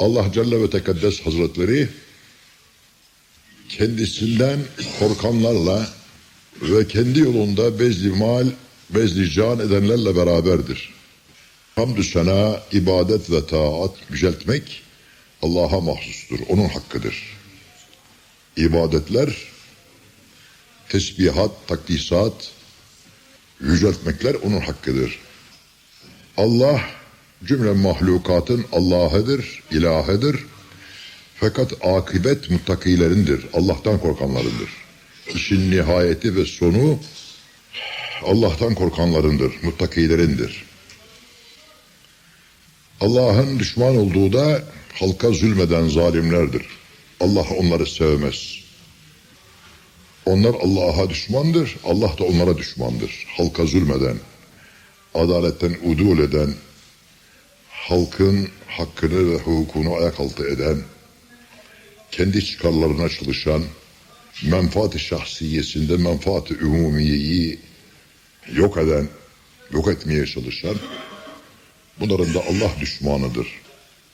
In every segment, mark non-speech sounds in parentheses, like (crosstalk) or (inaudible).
Allah Celle ve Tekaddes Hazretleri kendisinden korkanlarla ve kendi yolunda bezli mal, bezli can edenlerle beraberdir. Hamdü sena, ibadet ve taat yüceltmek Allah'a mahsustur. Onun hakkıdır. İbadetler, tesbihat, takdisat, yüceltmekler onun hakkıdır. Allah cümle mahlukatın Allah'ıdır, ilahıdır. Fakat akıbet muttakilerindir, Allah'tan korkanlarındır. İşin nihayeti ve sonu Allah'tan korkanlarındır, muttakilerindir. Allah'ın düşman olduğu da halka zulmeden zalimlerdir. Allah onları sevmez. Onlar Allah'a düşmandır, Allah da onlara düşmandır. Halka zulmeden, adaletten udul eden, halkın hakkını ve hukukunu ayak altı eden, kendi çıkarlarına çalışan, menfaat-ı şahsiyesinde menfaat-ı umumiyeyi yok eden, yok etmeye çalışan, bunların da Allah düşmanıdır.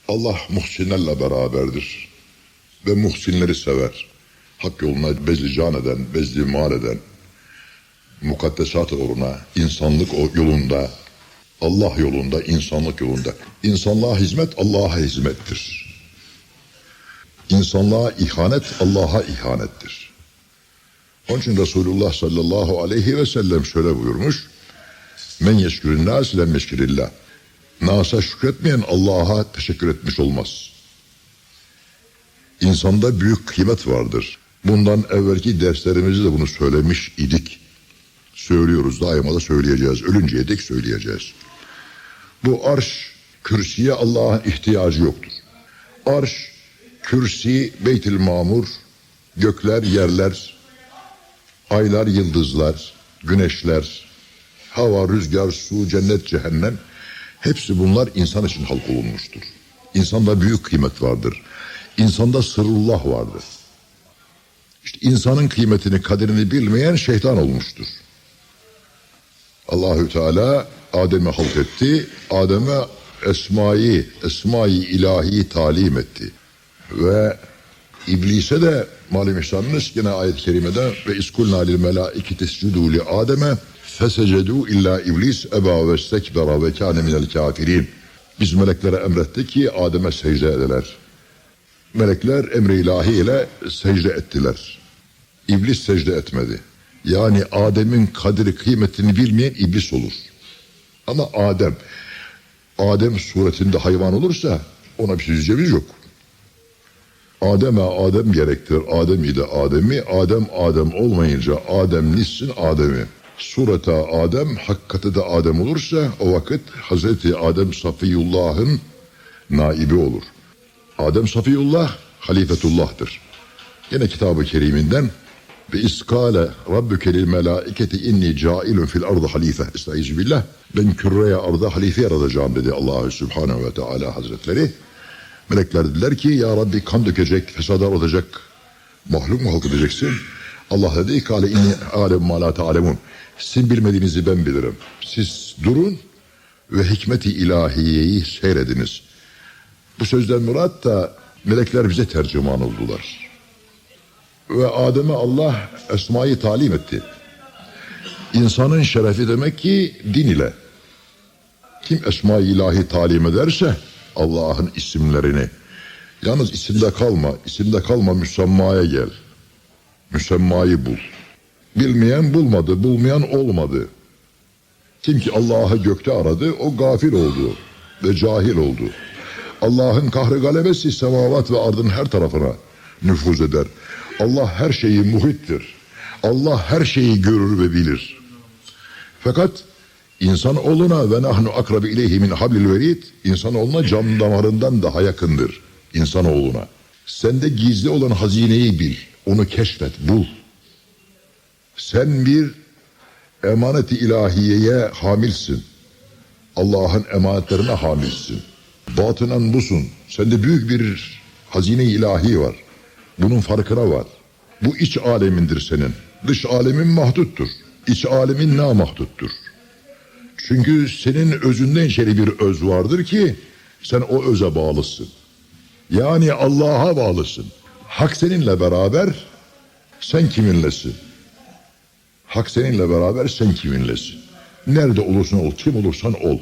Allah muhsinlerle beraberdir ve muhsinleri sever. Hak yoluna bezli can eden, bezli mal eden, mukaddesat uğruna, insanlık yolunda, Allah yolunda, insanlık yolunda. İnsanlığa hizmet Allah'a hizmettir. İnsanlığa ihanet Allah'a ihanettir. Onun için Resulullah sallallahu aleyhi ve sellem şöyle buyurmuş. Men yeşkürün nas lem yeşkirillah. Nasa şükretmeyen Allah'a teşekkür etmiş olmaz. İnsanda büyük kıymet vardır. Bundan evvelki derslerimizde de bunu söylemiş idik. Söylüyoruz daima da söyleyeceğiz. Ölünceye dek söyleyeceğiz. Bu arş kürsüye Allah'ın ihtiyacı yoktur. Arş, kürsi, beytil mamur, gökler, yerler, aylar, yıldızlar, güneşler, hava, rüzgar, su, cennet, cehennem hepsi bunlar insan için halk olunmuştur. İnsanda büyük kıymet vardır. İnsanda sırrullah vardır. İşte insanın kıymetini, kaderini bilmeyen şeytan olmuştur. Allahü Teala Adem'i halk etti. Adem'e esmayı, esmayı ilahi talim etti. Ve İblise de malum ihsanınız yine ayet-i kerimede ve iskulna lil melaiketi iscudu li Adem'e fesecedu illa iblis eba ve stekbera ve kâne minel kafirin. Biz meleklere emrettik ki Adem'e secde edeler. Melekler emri ilahi ile secde ettiler. İblis secde etmedi. Yani Adem'in kadri kıymetini bilmeyen iblis olur. Ama Adem, Adem suretinde hayvan olursa ona bir şey diyeceğimiz yok. Adem'e Adem gerektir. Adem ile Adem'i, Adem Adem olmayınca Adem nissin Adem'i. Surete Adem, hakikati de Adem olursa o vakit Hazreti Adem Safiyullah'ın naibi olur. Adem Safiyullah halifetullah'tır. Yine kitabı keriminden ve iskale rabbüke lil melaiketi inni cailun fil ardı halife. Estaizu billah. Ben küreye arda halife yaratacağım dedi Allahü Subhanehu ve Teala Hazretleri. Melekler dediler ki ya Rabbi kan dökecek, fesadar olacak, mahluk mu halk edeceksin? Allah dedi ki ale inni alem ma la ta'lemun. Sizin bilmediğinizi ben bilirim. Siz durun ve hikmeti ilahiyeyi seyrediniz. Bu sözden murat da melekler bize tercüman oldular. Ve Adem'e Allah esmayı talim etti. İnsanın şerefi demek ki din ile. Kim esma-i ilahi talim ederse Allah'ın isimlerini. Yalnız isimde kalma, isimde kalma müsemmaya gel. Müsemmayı bul. Bilmeyen bulmadı, bulmayan olmadı. Kim ki Allah'ı gökte aradı, o gafil oldu ve cahil oldu. Allah'ın kahrı galebesi semavat ve ardın her tarafına nüfuz eder. Allah her şeyi muhittir. Allah her şeyi görür ve bilir. Fakat insan oluna ve nahnu akrabi ileyhi min hablil verid insan oluna cam damarından daha yakındır insan oğluna. Sende gizli olan hazineyi bil. Onu keşfet, bul. Sen bir emaneti ilahiyeye hamilsin. Allah'ın emanetlerine hamilsin. Batınan busun. Sende büyük bir hazine ilahi var. Bunun farkına var. Bu iç alemindir senin. Dış alemin mahduttur. İç alemin namahduttur. Çünkü senin özünden içeri bir öz vardır ki sen o öze bağlısın. Yani Allah'a bağlısın. Hak seninle beraber sen kiminlesin? Hak seninle beraber sen kiminlesin? Nerede olursan ol, kim olursan ol.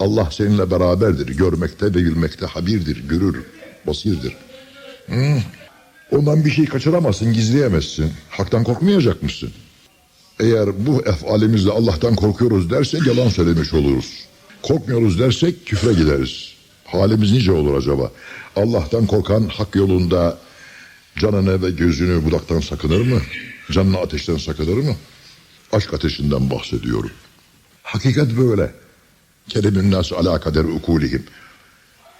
Allah seninle beraberdir. Görmekte ve bilmekte habirdir, görür, basirdir. Hmm. Ondan bir şey kaçıramazsın, gizleyemezsin. Haktan korkmayacak mısın? Eğer bu efalimizle Allah'tan korkuyoruz dersek yalan söylemiş oluruz. Korkmuyoruz dersek küfre gideriz. Halimiz nice olur acaba? Allah'tan korkan hak yolunda canını ve gözünü budaktan sakınır mı? Canını ateşten sakınır mı? Aşk ateşinden bahsediyorum. Hakikat böyle. Kerimün nas ala kader ukulihim.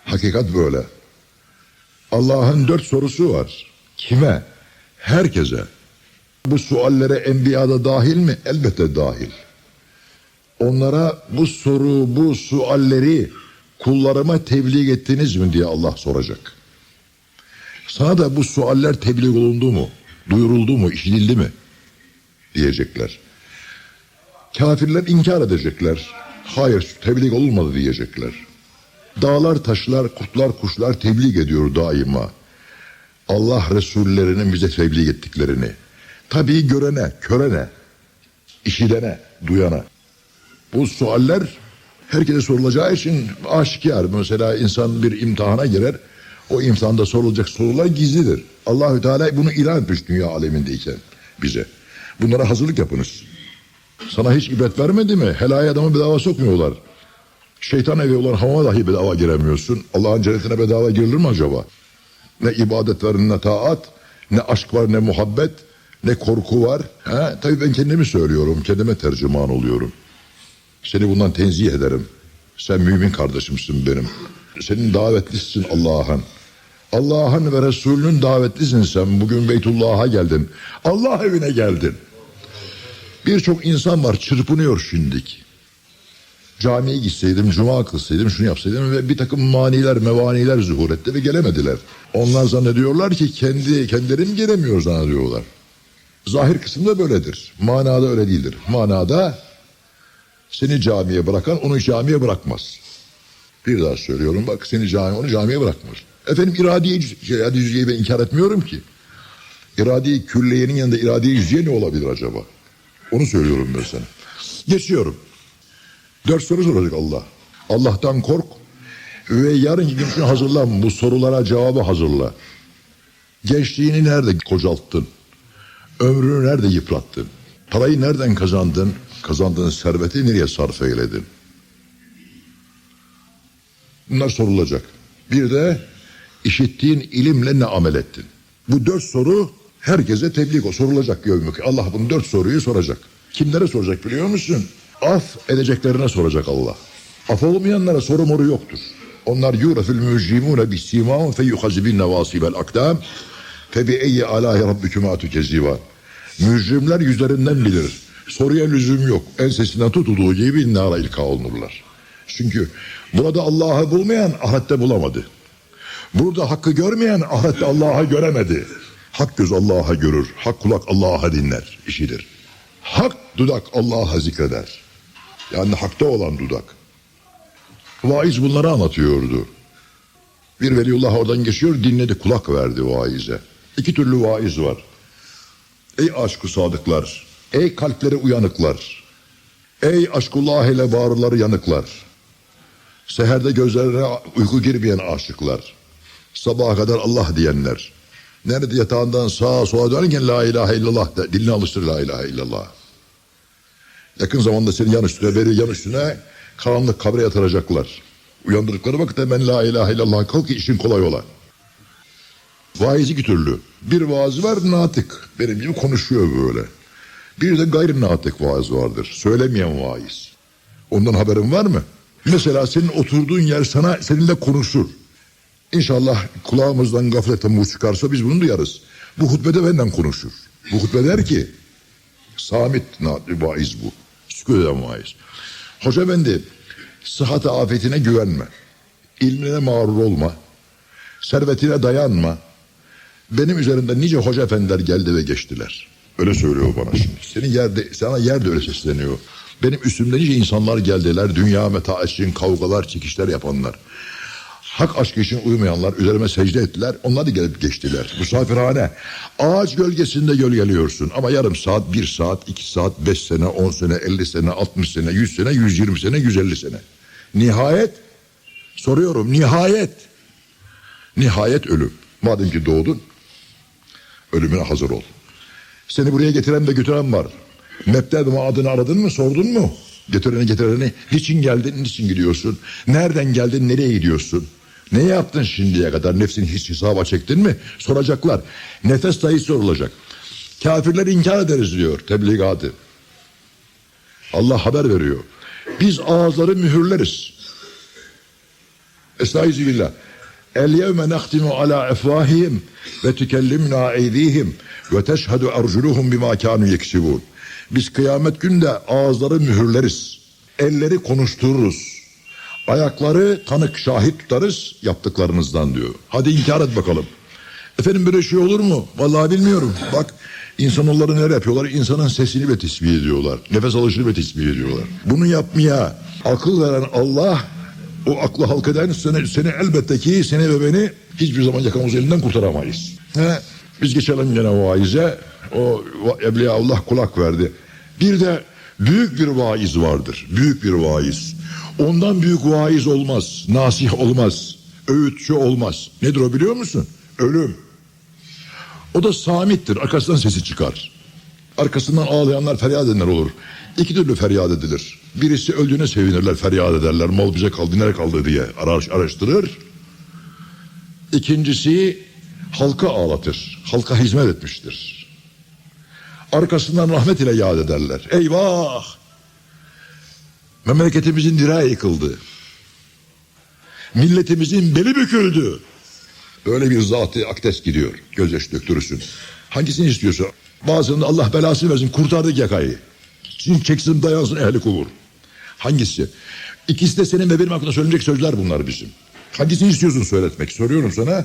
Hakikat böyle. Allah'ın dört sorusu var. Kime? Herkese. Bu suallere enbiyada dahil mi? Elbette dahil. Onlara bu soru, bu sualleri kullarıma tebliğ ettiniz mi diye Allah soracak. Sana da bu sualler tebliğ olundu mu? Duyuruldu mu? işitildi mi? Diyecekler. Kafirler inkar edecekler. Hayır tebliğ olmadı diyecekler. Dağlar, taşlar, kurtlar, kuşlar tebliğ ediyor daima. Allah Resullerinin bize tebliğ ettiklerini. Tabii görene, körene, işidene, duyana. Bu sualler herkese sorulacağı için aşikar. Mesela insan bir imtihana girer. O imtihanda sorulacak sorular gizlidir. Allahü Teala bunu ilan etmiş dünya alemindeyken bize. Bunlara hazırlık yapınız. Sana hiç ibret vermedi mi? Helaya adamı bedava sokmuyorlar. Şeytan evi olan hamama dahi bedava giremiyorsun. Allah'ın cennetine bedava girilir mi acaba? Ne ibadet var ne taat, ne aşk var ne muhabbet, ne korku var. Ha? Tabii ben kendimi söylüyorum, kendime tercüman oluyorum. Seni bundan tenzih ederim. Sen mümin kardeşimsin benim. Senin davetlisin Allah'ın. Allah'ın ve Resulünün davetlisin sen. Bugün Beytullah'a geldin. Allah evine geldin. Birçok insan var çırpınıyor şimdik. Camiye gitseydim, cuma kılsaydım, şunu yapsaydım ve bir takım maniler, mevaniler zuhur etti ve gelemediler. Onlar zannediyorlar ki kendi kendileri mi gelemiyor zannediyorlar. Zahir kısımda böyledir. Manada öyle değildir. Manada seni camiye bırakan onu camiye bırakmaz. Bir daha söylüyorum bak seni cami onu camiye bırakmaz. Efendim iradiye iradi yüzgeyi ben inkar etmiyorum ki. İradi külliyenin yanında iradi yüzeye ne olabilir acaba? Onu söylüyorum ben sana. Geçiyorum. Dört soru soracak Allah. Allah'tan kork ve yarın gün için hazırlan. Bu sorulara cevabı hazırla. Gençliğini nerede kocalttın? Ömrünü nerede yıprattın? Parayı nereden kazandın? Kazandığın serveti nereye sarf eyledin? Bunlar sorulacak. Bir de işittiğin ilimle ne amel ettin? Bu dört soru herkese tebliğ o sorulacak yevmük. Allah bunu dört soruyu soracak. Kimlere soracak biliyor musun? Af edeceklerine soracak Allah. Af olmayanlara soru moru yoktur. Onlar yurafil mücrimune bisimâhum fe yuhazibin nevasibel akdam fe bi eyyi alâhi rabbikümâ tükezzivan. Mücrimler yüzlerinden bilir. Soruya lüzum yok. Ensesinden tutulduğu gibi nara ilka olunurlar. Çünkü burada Allah'ı bulmayan ahirette bulamadı. Burada hakkı görmeyen ahirette Allah'ı göremedi. Hak göz Allah'a görür. Hak kulak Allah'a dinler. işidir. Hak dudak Allah'a zikreder. Yani hakta olan dudak. Vaiz bunları anlatıyordu. Bir veliullah oradan geçiyor dinledi kulak verdi vaize. İki türlü vaiz var. Ey aşkı sadıklar, ey kalpleri uyanıklar, ey aşkullah ile bağrıları yanıklar, seherde gözlerine uyku girmeyen aşıklar, sabaha kadar Allah diyenler, nerede yatağından sağa sola dönerken la ilahe illallah de, dilini alıştır la ilahe illallah. Yakın zamanda seni yan üstüne beri yan üstüne karanlık kabre yatıracaklar. Uyandırdıkları vakitte hemen la ilahe illallah kalk ki işin kolay ola. Vaiz iki türlü. Bir vaaz var natık. Benim gibi konuşuyor böyle. Bir de gayri natık vaaz vardır. Söylemeyen vaiz. Ondan haberin var mı? Mesela senin oturduğun yer sana seninle konuşur. İnşallah kulağımızdan gafletten bu çıkarsa biz bunu duyarız. Bu hutbede benden konuşur. Bu hutbe der ki Samit vaiz bu. Eden vaiz. Hoca efendi sıhhat afetine güvenme. İlmine mağrur olma. Servetine dayanma. Benim üzerimde nice hoca efendiler geldi ve geçtiler. Öyle söylüyor bana şimdi. Senin yerde, sana yerde öyle sesleniyor. Benim üstümde nice insanlar geldiler. Dünya meta için kavgalar, çekişler yapanlar. Hak aşkı için uymayanlar üzerime secde ettiler. Onlar da gelip geçtiler. Misafirhane. Ağaç gölgesinde gölgeliyorsun. Ama yarım saat, bir saat, iki saat, beş sene, on sene, elli sene, altmış sene, yüz sene, yüz yirmi sene, yüz elli sene. Nihayet, soruyorum nihayet. Nihayet ölüm. Madem ki doğdun, ölümüne hazır ol. Seni buraya getiren ve götüren var. Mebded adını aradın mı, sordun mu? Getireni getireni, niçin geldin, niçin gidiyorsun? Nereden geldin, nereye gidiyorsun? Ne yaptın şimdiye kadar? Nefsini hiç hesaba çektin mi? Soracaklar. Nefes dahi sorulacak. Kafirler inkar ederiz diyor tebligatı. Allah haber veriyor. Biz ağızları mühürleriz. Estaizu billah. El yevme nahtimu ala efvahihim ve tükellimna eydihim ve teşhedü erculuhum bima kanu yeksibun. Biz kıyamet günde ağızları mühürleriz. Elleri konuştururuz. Ayakları tanık şahit tutarız yaptıklarınızdan diyor. Hadi inkar et bakalım. Efendim böyle şey olur mu? Vallahi bilmiyorum. Bak insanoğulları neler yapıyorlar? İnsanın sesini ve tesbih ediyorlar. Nefes alışını ve tesbih ediyorlar. Bunu yapmaya akıl veren Allah o aklı halk eden seni, seni elbette ki seni ve beni hiçbir zaman yakamız elinden kurtaramayız. He, biz geçelim gene vaize. O Evliya Allah kulak verdi. Bir de büyük bir vaiz vardır. Büyük bir vaiz. Ondan büyük vaiz olmaz. Nasih olmaz. Öğütçü olmaz. Nedir o biliyor musun? Ölüm. O da samittir. Arkasından sesi çıkar. Arkasından ağlayanlar feryat edenler olur. İki türlü feryat edilir. Birisi öldüğüne sevinirler, feryat ederler. Mal bize kaldı, nereye kaldı diye araştırır. İkincisi halka ağlatır. Halka hizmet etmiştir. Arkasından rahmet ile yad ederler. Eyvah! Memleketimizin direği yıkıldı. Milletimizin beli büküldü. Böyle bir zatı akdes gidiyor. Gözyaşı döktürürsün. Hangisini istiyorsa. Bazılarında Allah belasını versin kurtardık yakayı. Şimdi çeksin dayansın ehli kubur. Hangisi? İkisi de senin ve benim hakkında söylenecek sözler bunlar bizim. Hangisini istiyorsun söyletmek? Soruyorum sana.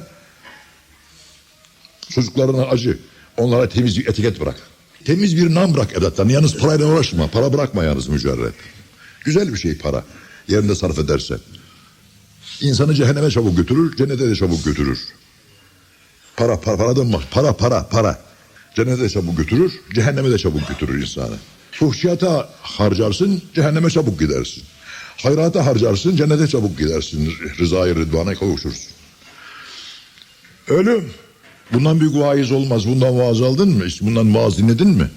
Çocuklarına acı. Onlara temiz bir etiket bırak. Temiz bir nam bırak evlatlarına. Yalnız parayla uğraşma. Para bırakma yalnız mücerret. Güzel bir şey para. Yerinde sarf edersen. İnsanı cehenneme çabuk götürür, cennete de çabuk götürür. Para, para, paradan bak. Para, para, para. Cennete de çabuk götürür, cehenneme de çabuk götürür insanı. Fuhşiyata harcarsın, cehenneme çabuk gidersin. Hayrata harcarsın, cennete çabuk gidersin. Rızayı rıdvana kavuşursun. Ölüm. Bundan büyük vaiz olmaz. Bundan vaaz aldın mı? Hiç bundan vaaz dinledin mi?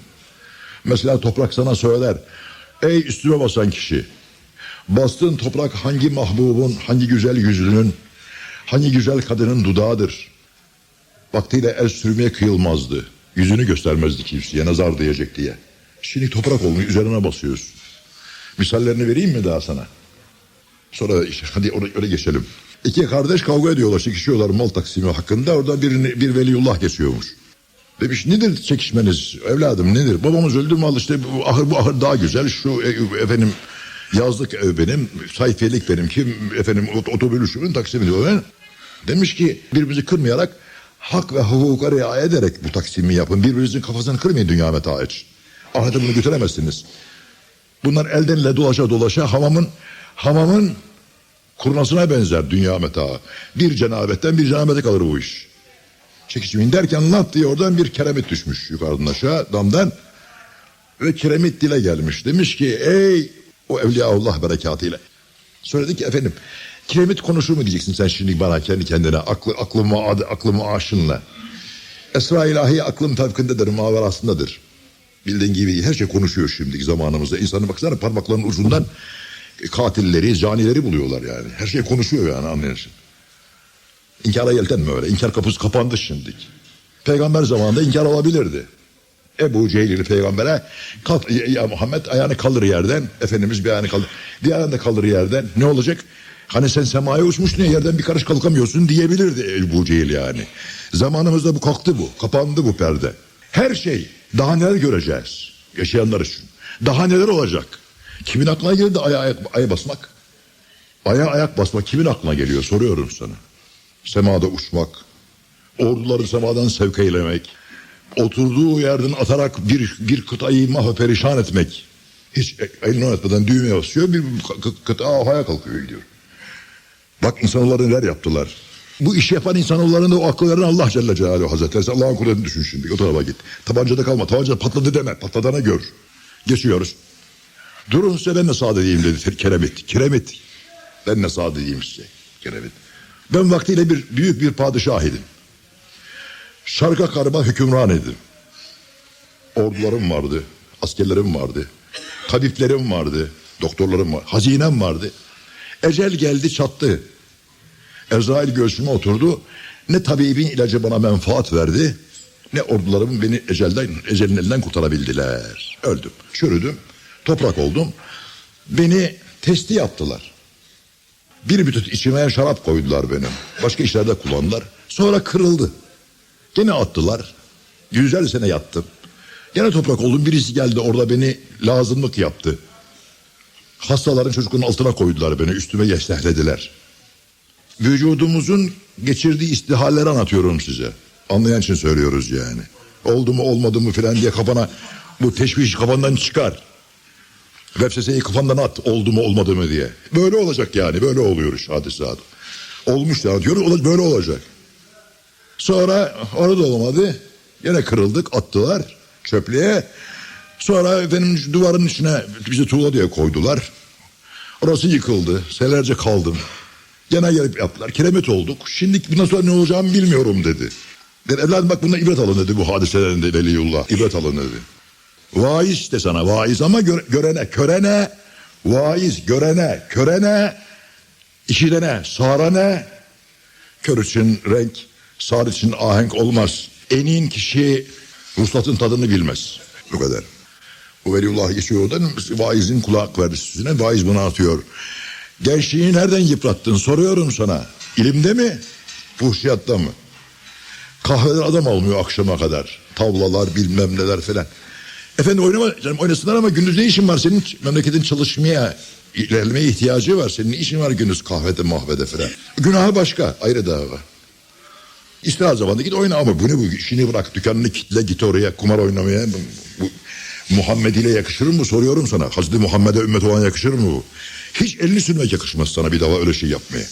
Mesela toprak sana söyler. Ey üstüme basan kişi. Bastığın toprak hangi mahbubun, hangi güzel yüzünün, hangi güzel kadının dudağıdır. Vaktiyle el sürmeye kıyılmazdı. Yüzünü göstermezdi kimseye nazar diyecek diye. Şimdi toprak olmuş üzerine basıyoruz. Misallerini vereyim mi daha sana? Sonra işte hadi öyle geçelim. İki kardeş kavga ediyorlar, çekişiyorlar mal taksimi hakkında. Orada birini, bir veliullah geçiyormuş. Demiş nedir çekişmeniz evladım nedir? Babamız öldü mü al işte bu ahır, bu ahır daha güzel. Şu e, efendim yazlık ev benim, sayfiyelik benim kim efendim ot- otobülüşümün taksimi diyor. Ben. Demiş ki birbirimizi kırmayarak hak ve hukuka riayet ederek bu taksimi yapın. Birbirinizin kafasını kırmayın dünya metaı için. Ahirete bunu götüremezsiniz. Bunlar elden ele dolaşa dolaşa hamamın hamamın kurnasına benzer dünya metaı. Bir cenabetten bir cenabete kalır bu iş. Çekişmeyin derken laf diye oradan bir keremit düşmüş yukarıdan aşağı damdan. Ve kiremit dile gelmiş. Demiş ki ey o Evliyaullah berekatıyla. Söyledi ki efendim kiremit konuşur mu diyeceksin sen şimdi bana kendi kendine aklı, aklımı, adı, aklımı aşınla. Esra ilahi aklım tevkindedir, maverasındadır. Bildiğin gibi her şey konuşuyor şimdiki zamanımızda. İnsanın baksana parmaklarının ucundan katilleri, canileri buluyorlar yani. Her şey konuşuyor yani anlıyorsun. İnkara yeltenme öyle. İnkar kapısı kapandı şimdi. Peygamber zamanında inkar olabilirdi. Ebu Cehil'in peygambere kalk, ya- Muhammed ayağını kaldır yerden. Efendimiz bir ayağını kaldır. Diğer ayağını kaldır yerden. Ne olacak? Hani sen semaya uçmuşsun ya yerden bir karış kalkamıyorsun diyebilirdi Ebu Cehil yani. Zamanımızda bu kalktı bu. Kapandı bu perde. Her şey daha neler göreceğiz yaşayanlar için. Daha neler olacak? Kimin aklına geldi aya ayak aya basmak? Aya ayak basmak kimin aklına geliyor soruyorum sana. Semada uçmak, orduları semadan sevk eylemek, oturduğu yerden atarak bir, bir kıtayı mahve perişan etmek. Hiç e- elini oynatmadan düğmeye basıyor bir kı- kı- kıta havaya kalkıyor gidiyor. Bak insanoğulları neler yaptılar. Bu işi yapan insanoğullarının da o akıllarını Allah Celle Celaluhu Hazretleri. Allah'ın kudretini düşün şimdi. O tarafa git. Tabancada kalma. Tabanca patladı deme. Patladana gör. Geçiyoruz. Durun size ben de sağ edeyim dedi Keremit. Keremit. Ben de sağ edeyim size. Keremit. Ben vaktiyle bir büyük bir padişah idim. Şarka karma hükümran idim. Ordularım vardı. Askerlerim vardı. Tabiplerim vardı. Doktorlarım var. Hazinem vardı. Ecel geldi çattı. Ezrail göğsüme oturdu. Ne tabibin ilacı bana menfaat verdi. Ne ordularım beni ecelden, ecelin elinden kurtarabildiler. Öldüm. Çürüdüm. Toprak oldum. Beni testi yaptılar. Bir müddet içime şarap koydular benim. Başka işlerde kullandılar. Sonra kırıldı. Gene attılar. Yüzler sene yattım. Gene toprak oldum. Birisi geldi orada beni lazımlık yaptı. Hastaların çocukların altına koydular beni. Üstüme yeşlehlediler. Vücudumuzun geçirdiği istihalleri anlatıyorum size. Anlayan için söylüyoruz yani. Oldu mu olmadı mı filan diye kafana bu teşviş kafandan çıkar. Vesveseyi kafandan at oldu mu olmadı mı diye. Böyle olacak yani böyle oluyor iş hadise adı. Olmuş da ola- böyle olacak. Sonra orada olmadı. Yine kırıldık attılar çöplüğe. Sonra efendim duvarın içine bizi tuğla diye koydular. Orası yıkıldı. Senelerce kaldım. Gene gelip yaptılar. Kiremit olduk. Şimdi bundan sonra ne olacağımı bilmiyorum dedi. Ben evladım bak bundan ibret alın dedi bu hadiselerin de Veliyullah. İbret alın dedi. Vaiz de sana vaiz ama gö- görene körene vaiz görene körene işitene sağrane kör için renk sağır için ahenk olmaz. Enin kişi ruslatın tadını bilmez. Bu kadar. Bu Veliyullah geçiyor oradan vaizin kulak verdi süzüne vaiz bunu atıyor. Gençliği nereden yıprattın soruyorum sana. İlimde mi? Fuhşiyatta mı? Kahveden adam olmuyor akşama kadar. Tavlalar bilmem neler falan. Efendim oynama, canım oynasınlar ama gündüz ne işin var senin memleketin çalışmaya, ilerlemeye ihtiyacı var. Senin ne işin var gündüz kahvede mahvede falan. Günahı başka ayrı dava. İstirahat zamanında git oyna ama bu ne bu işini bırak dükkanını kitle git oraya kumar oynamaya. Bu, Muhammed ile yakışır mı soruyorum sana. Hazreti Muhammed'e ümmet olan yakışır mı bu? Hiç elini sürmek yakışmaz sana bir daha öyle şey yapmaya.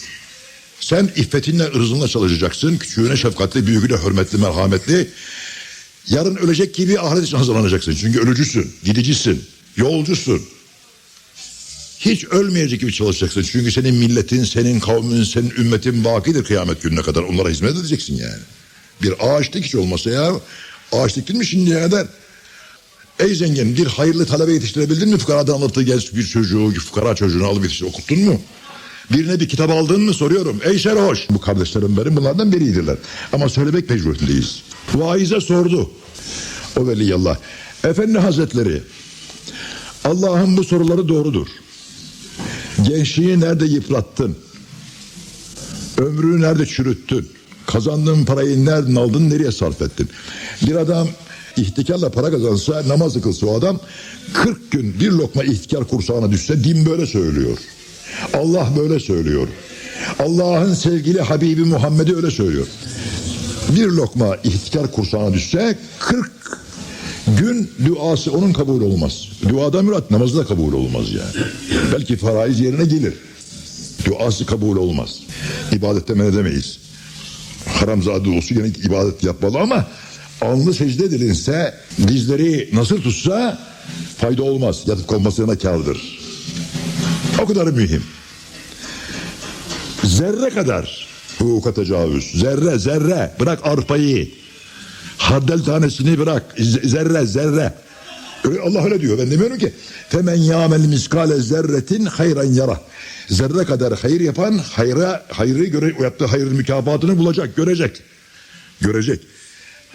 Sen iffetinle ırzınla çalışacaksın. Küçüğüne şefkatli, büyüğüne hürmetli, merhametli. Yarın ölecek gibi ahiret için hazırlanacaksın. Çünkü ölücüsün, gidicisin, yolcusun. Hiç ölmeyecek gibi çalışacaksın. Çünkü senin milletin, senin kavmin, senin ümmetin bakidir kıyamet gününe kadar. Onlara hizmet edeceksin yani. Bir ağaç dik hiç olmasa ya. Ağaç diktin mi şimdiye kadar? Ey zengin bir hayırlı talebe yetiştirebildin mi? Fukaradan anlattığı genç bir çocuğu, fukara çocuğunu alıp yetiştir, okuttun mu? Birine bir kitap aldın mı soruyorum. Ey Şerhoş. Bu kardeşlerim benim bunlardan biriydiler. Ama söylemek mecburiyetindeyiz. Vaize sordu. O veliyallah. Efendi Hazretleri Allah'ın bu soruları doğrudur. Gençliği nerede yıprattın? Ömrünü nerede çürüttün? Kazandığın parayı nereden aldın, nereye sarf ettin? Bir adam ihtikarla para kazansa, namaz kılsa o adam 40 gün bir lokma ihtikar kursağına düşse din böyle söylüyor. Allah böyle söylüyor. Allah'ın sevgili Habibi Muhammed'i öyle söylüyor. Bir lokma ihtikar kursağına düşse 40 gün duası onun kabul olmaz. Duada mürat namazı da kabul olmaz yani. Belki faraiz yerine gelir. Duası kabul olmaz. İbadette men edemeyiz. Haramzade olsun yine ibadet yapmalı ama alnı secde edilinse dizleri nasıl tutsa fayda olmaz. Yatıp kalmasına kârdır. O kadar mühim. Zerre kadar hukuka tecavüz. Zerre zerre bırak arpayı. Hardel tanesini bırak. Zerre zerre. Allah öyle diyor. Ben demiyorum ki. Femen yamel miskale zerretin hayran yara. Zerre kadar hayır yapan hayra, hayrı göre, yaptığı hayrın mükafatını bulacak, görecek. Görecek.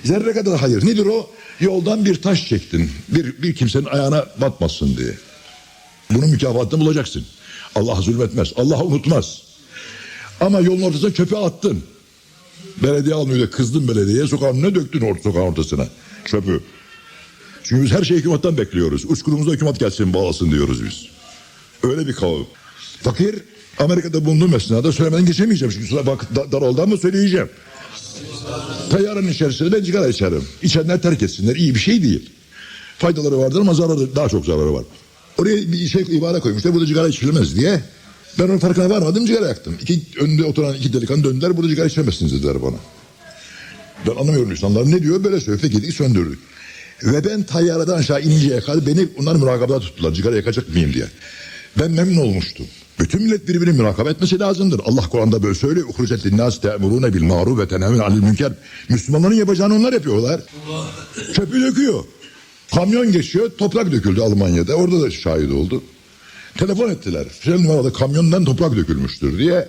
Zerre kadar hayır. Nedir o? Yoldan bir taş çektin. Bir, bir kimsenin ayağına batmasın diye. Bunun mükafatını bulacaksın. Allah zulmetmez. Allah unutmaz. Ama yolun ortasına çöpe attın. Belediye almıyor diye kızdın belediyeye sokağın önüne döktün orta sokağın ortasına çöpü. Çünkü biz her şeyi hükümetten bekliyoruz. Uçkurumuza hükümet gelsin bağlasın diyoruz biz. Öyle bir kavim. Fakir Amerika'da bulunduğum esnada söylemeden geçemeyeceğim. Çünkü bak da, dar oldu ama söyleyeceğim. Tayyarın içerisinde ben sigara içerim. İçenler terk etsinler. İyi bir şey değil. Faydaları vardır ama zararı daha çok zararı var. Oraya bir şey ibare koymuşlar. Burada sigara içilmez diye. Ben onun farkına varmadım sigara yaktım. İki, önünde oturan iki delikanlı döndüler burada sigara içemezsiniz dediler bana. Ben anlamıyorum insanlar ne diyor böyle söyle dedik söndürdük. Ve ben tayyareden aşağı ininceye kadar beni onlar mürakabada tuttular sigara yakacak mıyım diye. Ben memnun olmuştum. Bütün millet birbirini mürakabe etmesi lazımdır. Allah Kur'an'da böyle söylüyor. Uhrucet linnâs te'murûne bil ma'rûf ve tenevün anil münker. Müslümanların yapacağını onlar yapıyorlar. Çöpü döküyor. Kamyon geçiyor. Toprak döküldü Almanya'da. Orada da şahit oldu. Telefon ettiler. Filan numaralı kamyondan toprak dökülmüştür diye.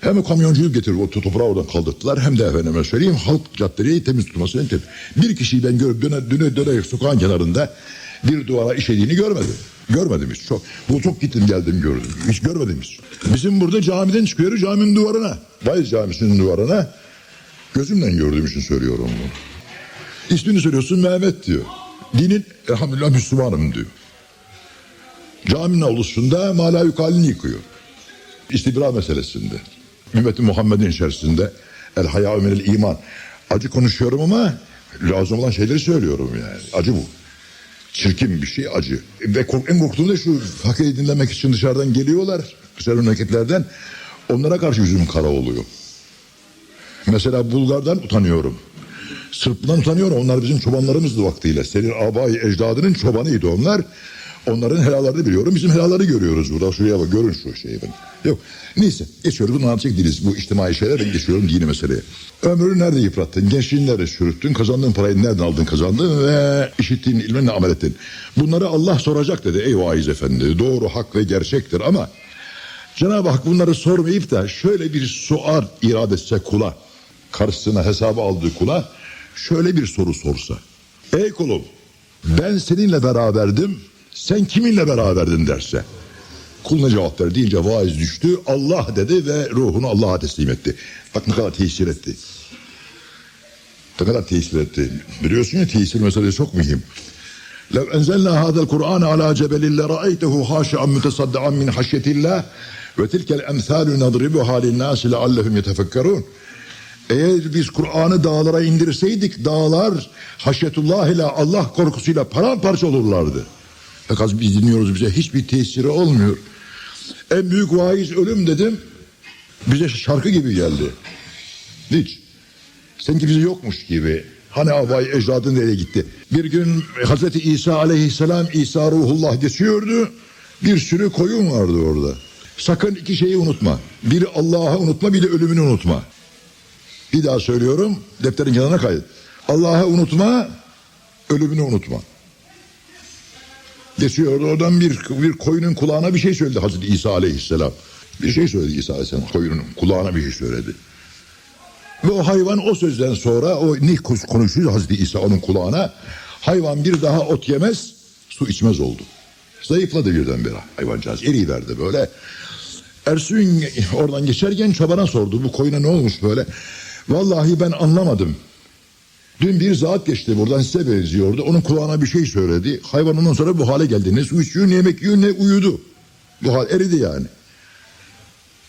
Hem kamyoncuyu getirip o toprağı oradan kaldırttılar hem de efendime söyleyeyim halk caddeyi temiz tutması için. Bir kişiyi ben görüp döne döne döne sokağın kenarında bir duvara işediğini görmedim. Görmedim hiç. Çok, bu çok gittim geldim gördüm. Hiç görmedim hiç. Bizim burada camiden çıkıyoruz caminin duvarına. Bayez camisinin duvarına. Gözümle gördüğüm için söylüyorum bunu. İsmini söylüyorsun Mehmet diyor. Dinin elhamdülillah Müslümanım diyor. Caminin avlusunda mala yukalini yıkıyor. İstibra meselesinde. Ümmeti Muhammed'in içerisinde el haya minel iman. Acı konuşuyorum ama lazım olan şeyleri söylüyorum yani. Acı bu. Çirkin bir şey acı. Ve en korktuğum da şu fakiri dinlemek için dışarıdan geliyorlar. Güzel memleketlerden. Onlara karşı yüzüm kara oluyor. Mesela Bulgar'dan utanıyorum. Sırp'tan utanıyorum. Onlar bizim çobanlarımızdı vaktiyle. Senin abayı ecdadının çobanıydı onlar. Onların helallerini biliyorum. Bizim helalleri görüyoruz burada. Şuraya bak görün şu şeyi. ben. Yok. Neyse geçiyoruz. Bunu anlatacak değiliz. Bu içtimai şeyler ben geçiyorum dini meseleye. Ömrünü nerede yıprattın? Gençliğini nerede çürüttün? Kazandığın parayı nereden aldın kazandın? Ve işittiğin ilminle amel ettin. Bunları Allah soracak dedi. Ey vaiz efendi. Doğru, hak ve gerçektir ama Cenab-ı Hak bunları sormayıp da şöyle bir sual irade etse kula, karşısına hesabı aldığı kula şöyle bir soru sorsa. Ey kulum ben seninle beraberdim, sen kiminle beraberdin derse. Kul ne cevap ver deyince vaiz düştü. Allah dedi ve ruhunu Allah'a teslim etti. Bak ne kadar tesir etti. Ne kadar tesir etti. Biliyorsun ya tesir meselesi çok mühim. لو أنزلنا هذا القرآن على جبل لرأيته خاشعا متصدعا من خشية الله وتلك الأمثال نضربها للناس لعلهم يتفكرون eğer biz Kur'an'ı dağlara indirseydik dağlar haşyetullah ile Allah korkusuyla paramparça olurlardı. Fakat biz dinliyoruz bize hiçbir tesiri olmuyor. En büyük vaiz ölüm dedim. Bize şarkı gibi geldi. Hiç. Sanki bizi yokmuş gibi. Hani abay ecdadın nereye gitti? Bir gün Hazreti İsa aleyhisselam İsa ruhullah geçiyordu. Bir sürü koyun vardı orada. Sakın iki şeyi unutma. Biri Allah'ı unutma bir de ölümünü unutma. Bir daha söylüyorum defterin kenarına kaydet. Allah'ı unutma ölümünü unutma. Geçiyordu oradan bir, bir koyunun kulağına bir şey söyledi Hazreti İsa aleyhisselam. Bir şey söyledi İsa aleyhisselam koyunun kulağına bir şey söyledi. Ve o hayvan o sözden sonra o ne konuşuyor Hazreti İsa onun kulağına. Hayvan bir daha ot yemez, su içmez oldu. Zayıfladı birdenbire hayvancağız. verdi böyle. Ersun oradan geçerken çobana sordu. Bu koyuna ne olmuş böyle? Vallahi ben anlamadım. Dün bir zat geçti buradan size benziyordu. Onun kulağına bir şey söyledi. Hayvan ondan sonra bu hale geldi. Ne su içiyor, ne yemek yiyor, ne uyudu. Bu hal eridi yani.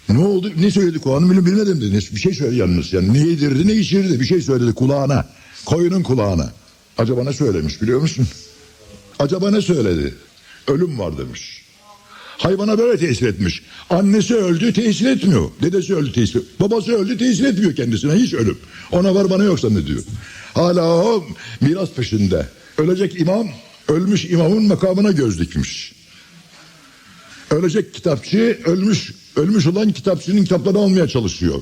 Ne oldu? Ne söyledi kulağına bilmiyorum bilmedim dedi. Bir şey söyledi yalnız. Yani ne yedirdi ne içirdi bir şey söyledi kulağına. Koyunun kulağına. Acaba ne söylemiş biliyor musun? Acaba ne söyledi? Ölüm var demiş. Hayvana böyle tesir etmiş. Annesi öldü tesir etmiyor. Dedesi öldü tesir Babası öldü tesir etmiyor kendisine hiç ölüm. Ona var bana yok zannediyor. Hala o miras peşinde. Ölecek imam ölmüş imamın makamına göz dikmiş. Ölecek kitapçı ölmüş ölmüş olan kitapçının kitaplarını almaya çalışıyor.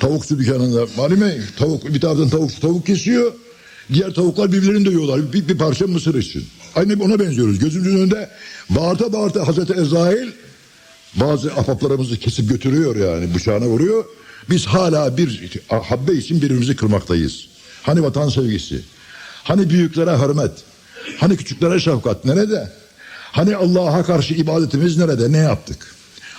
Tavukçu dükkanında malime tavuk bir taraftan tavukçu tavuk kesiyor. Diğer tavuklar birbirlerini dövüyorlar bir, bir parça mısır için. Aynı ona benziyoruz. Gözümüzün önünde bağırta bağırta Hazreti Ezrail bazı ahbaplarımızı kesip götürüyor yani bıçağına vuruyor. Biz hala bir habbe için birbirimizi kırmaktayız. Hani vatan sevgisi? Hani büyüklere hürmet? Hani küçüklere şefkat? Nerede? Hani Allah'a karşı ibadetimiz nerede? Ne yaptık?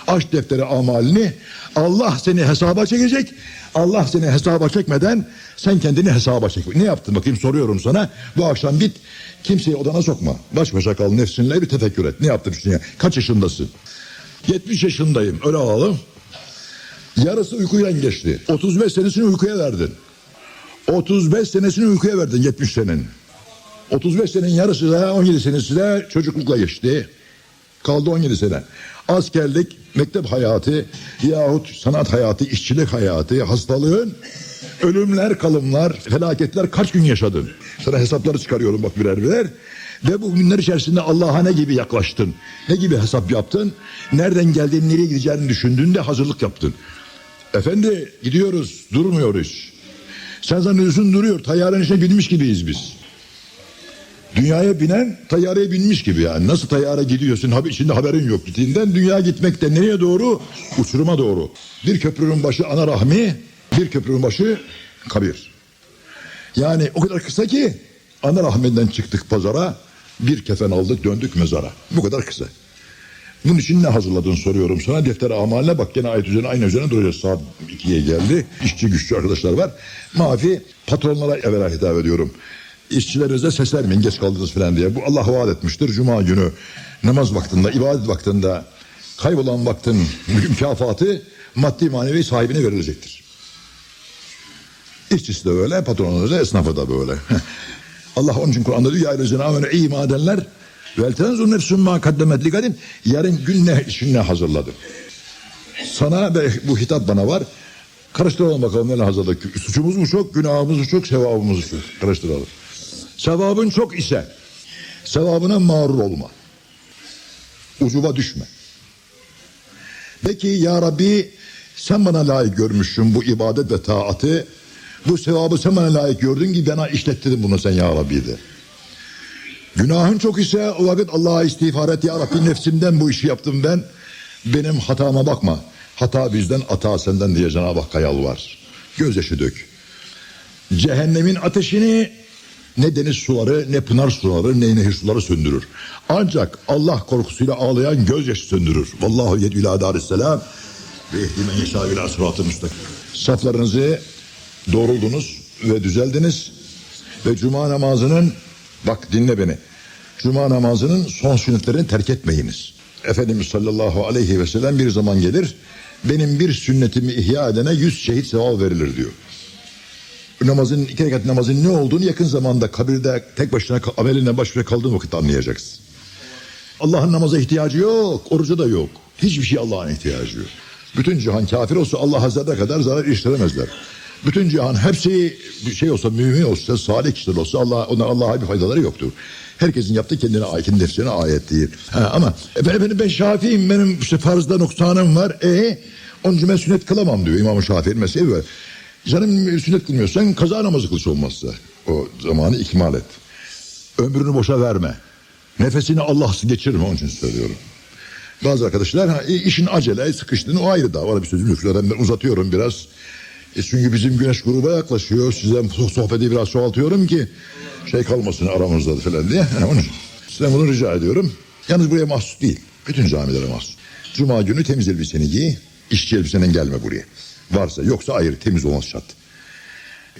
Aç defteri amalini. Allah seni hesaba çekecek. Allah seni hesaba çekmeden sen kendini hesaba çek. Ne yaptın bakayım soruyorum sana. Bu akşam git kimseyi odana sokma. Baş başa kal nefsinle bir tefekkür et. Ne yaptın şimdi? Kaç yaşındasın? 70 yaşındayım. Öyle alalım. Yarısı uykuyla geçti. 35 senesini uykuya verdin. 35 senesini uykuya verdin 70 senin. 35 senenin yarısı da 17 senesi de çocuklukla geçti. Kaldı 17 sene. Askerlik, mektep hayatı yahut sanat hayatı, işçilik hayatı, hastalığın, ölümler, kalımlar, felaketler kaç gün yaşadın? Sana hesapları çıkarıyorum bak birer birer. Ve bu günler içerisinde Allah'a ne gibi yaklaştın? Ne gibi hesap yaptın? Nereden geldiğini, nereye gideceğini düşündün de hazırlık yaptın. Efendi gidiyoruz, durmuyoruz. Sen zannediyorsun duruyor. Tayyarenin içine binmiş gibiyiz biz. Dünyaya binen tayyareye binmiş gibi yani. Nasıl tayyare gidiyorsun haber, içinde haberin yok gittiğinden. Dünya gitmekte nereye doğru? Uçuruma doğru. Bir köprünün başı ana rahmi, bir köprünün başı kabir. Yani o kadar kısa ki ana rahminden çıktık pazara, bir kefen aldık döndük mezara. Bu kadar kısa. Bunun için ne hazırladın soruyorum sana. Defter amaline bak gene ayet üzerine aynı üzerine duracağız. Saat 2'ye geldi. İşçi güçlü arkadaşlar var. Mafi patronlara evvela hitap ediyorum. İşçilerinize seslenmeyin geç kaldınız falan diye. Bu Allah vaat etmiştir. Cuma günü namaz vaktinde, ibadet vaktinde kaybolan vaktin mükafatı maddi manevi sahibine verilecektir. İşçisi de öyle, patronu da esnafı da böyle. (laughs) Allah onun için Kur'an'da diyor ya eyyühellezine amenü ey iman edenler vel tenzur nefsün ma kaddemet ligadin yarın gün ne için ne hazırladı. Sana ve bu hitap bana var. Karıştıralım bakalım ne hazırladık. Suçumuz mu çok, günahımız mı çok, sevabımız mı çok? Karıştıralım. Sevabın çok ise sevabına mağrur olma. Ucuba düşme. Peki ya Rabbi sen bana layık görmüşsün bu ibadet ve taatı. Bu sevabı sen bana layık gördün ki bana işlettirdin bunu sen ya Rabbi de. Günahın çok ise o vakit Allah'a istiğfar et ya Rabbi nefsimden bu işi yaptım ben. Benim hatama bakma. Hata bizden, hata senden diye Cenab-ı Hakk'a yalvar. Gözyaşı dök. Cehennemin ateşini ne deniz suları, ne pınar suları, ne nehir suları söndürür. Ancak Allah korkusuyla ağlayan gözyaşı söndürür. Vallahu yedü ila darisselam ve ehdimen yeşâ ila sıratı. Saflarınızı doğruldunuz ve düzeldiniz ve cuma namazının bak dinle beni. Cuma namazının son sünnetlerini terk etmeyiniz. Efendimiz sallallahu aleyhi ve sellem bir zaman gelir benim bir sünnetimi ihya edene yüz şehit sevap verilir diyor. Namazın iki rekat namazın ne olduğunu yakın zamanda kabirde tek başına ameline baş başa kaldığın vakit anlayacaksın. Allah'ın namaza ihtiyacı yok, oruca da yok. Hiçbir şey Allah'ın ihtiyacı yok. Bütün cihan kafir olsa Allah'a zerre kadar zarar işlemezler. Bütün cihan hepsi bir şey olsa, mümin olsa, salih kişiler olsa Allah, ona Allah'a bir faydaları yoktur. Herkesin yaptığı kendine ait, kendi nefsine ayet değil. Ha, ama efendim ben Şafii'yim, benim işte farzda noksanım var. E onun için sünnet kılamam diyor İmam-ı Şafii'nin mezhebi var. Canım sünnet kılmıyorsan kaza namazı kılıç olmazsa o zamanı ikmal et. Ömrünü boşa verme. Nefesini Allah'sı geçirme onun için söylüyorum. Bazı arkadaşlar ha, işin acele sıkıştığını o ayrı dava. Bir sözüm yok. Zaten ben uzatıyorum biraz. E çünkü bizim güneş gruba yaklaşıyor. Size sohbeti biraz çoğaltıyorum ki şey kalmasın aramızda falan diye. (laughs) Onun için. Size bunu rica ediyorum. Yalnız buraya mahsus değil. Bütün camilere mahsus. Cuma günü temiz elbiseni giy. İşçi elbisenen gelme buraya. Varsa yoksa ayrı temiz olması şart.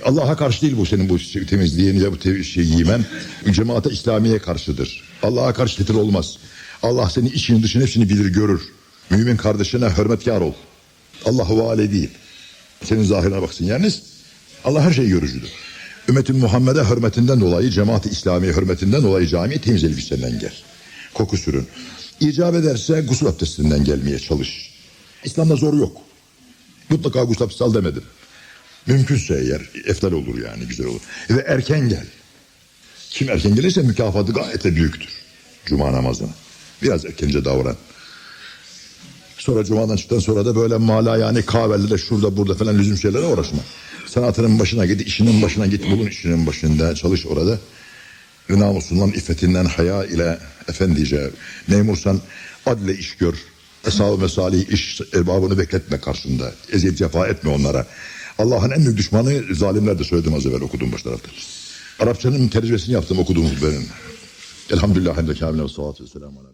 Allah'a karşı değil bu senin bu temizliğin ya bu şey giymen. Cemaate İslamiye karşıdır. Allah'a karşı titir olmaz. Allah senin içini dışını hepsini bilir görür. Mümin kardeşine hürmetkar ol. Allah vali değil. Senin zahirine baksın yalnız. Allah her şeyi görücüdür. Ümmetin Muhammed'e hürmetinden dolayı, cemaat-i İslamiye hürmetinden dolayı camiye temiz elbisenden gel. Koku sürün. İcap ederse gusül abdestinden gelmeye çalış. İslam'da zor yok. Mutlaka gusül abdesti al demedim. Mümkünse eğer eftal olur yani güzel olur. Ve erken gel. Kim erken gelirse mükafatı gayet de büyüktür. Cuma namazına. Biraz erkence davran. Sonra cumadan çıktıktan sonra da böyle mala yani kahvelerde şurada burada falan lüzum şeylere uğraşma. Sanatının başına git, işinin başına git, bulun işinin başında çalış orada. Ve namusundan, iffetinden, haya ile efendice memursan adle iş gör. Eshab-ı mesalih iş erbabını bekletme karşında. Eziyet cefa etme onlara. Allah'ın en büyük düşmanı zalimler de söyledim az evvel okuduğum baş tarafta. Arapçanın tercümesini yaptım okuduğum benim. Elhamdülillah. Hamdülillah. Salatu ve selamu.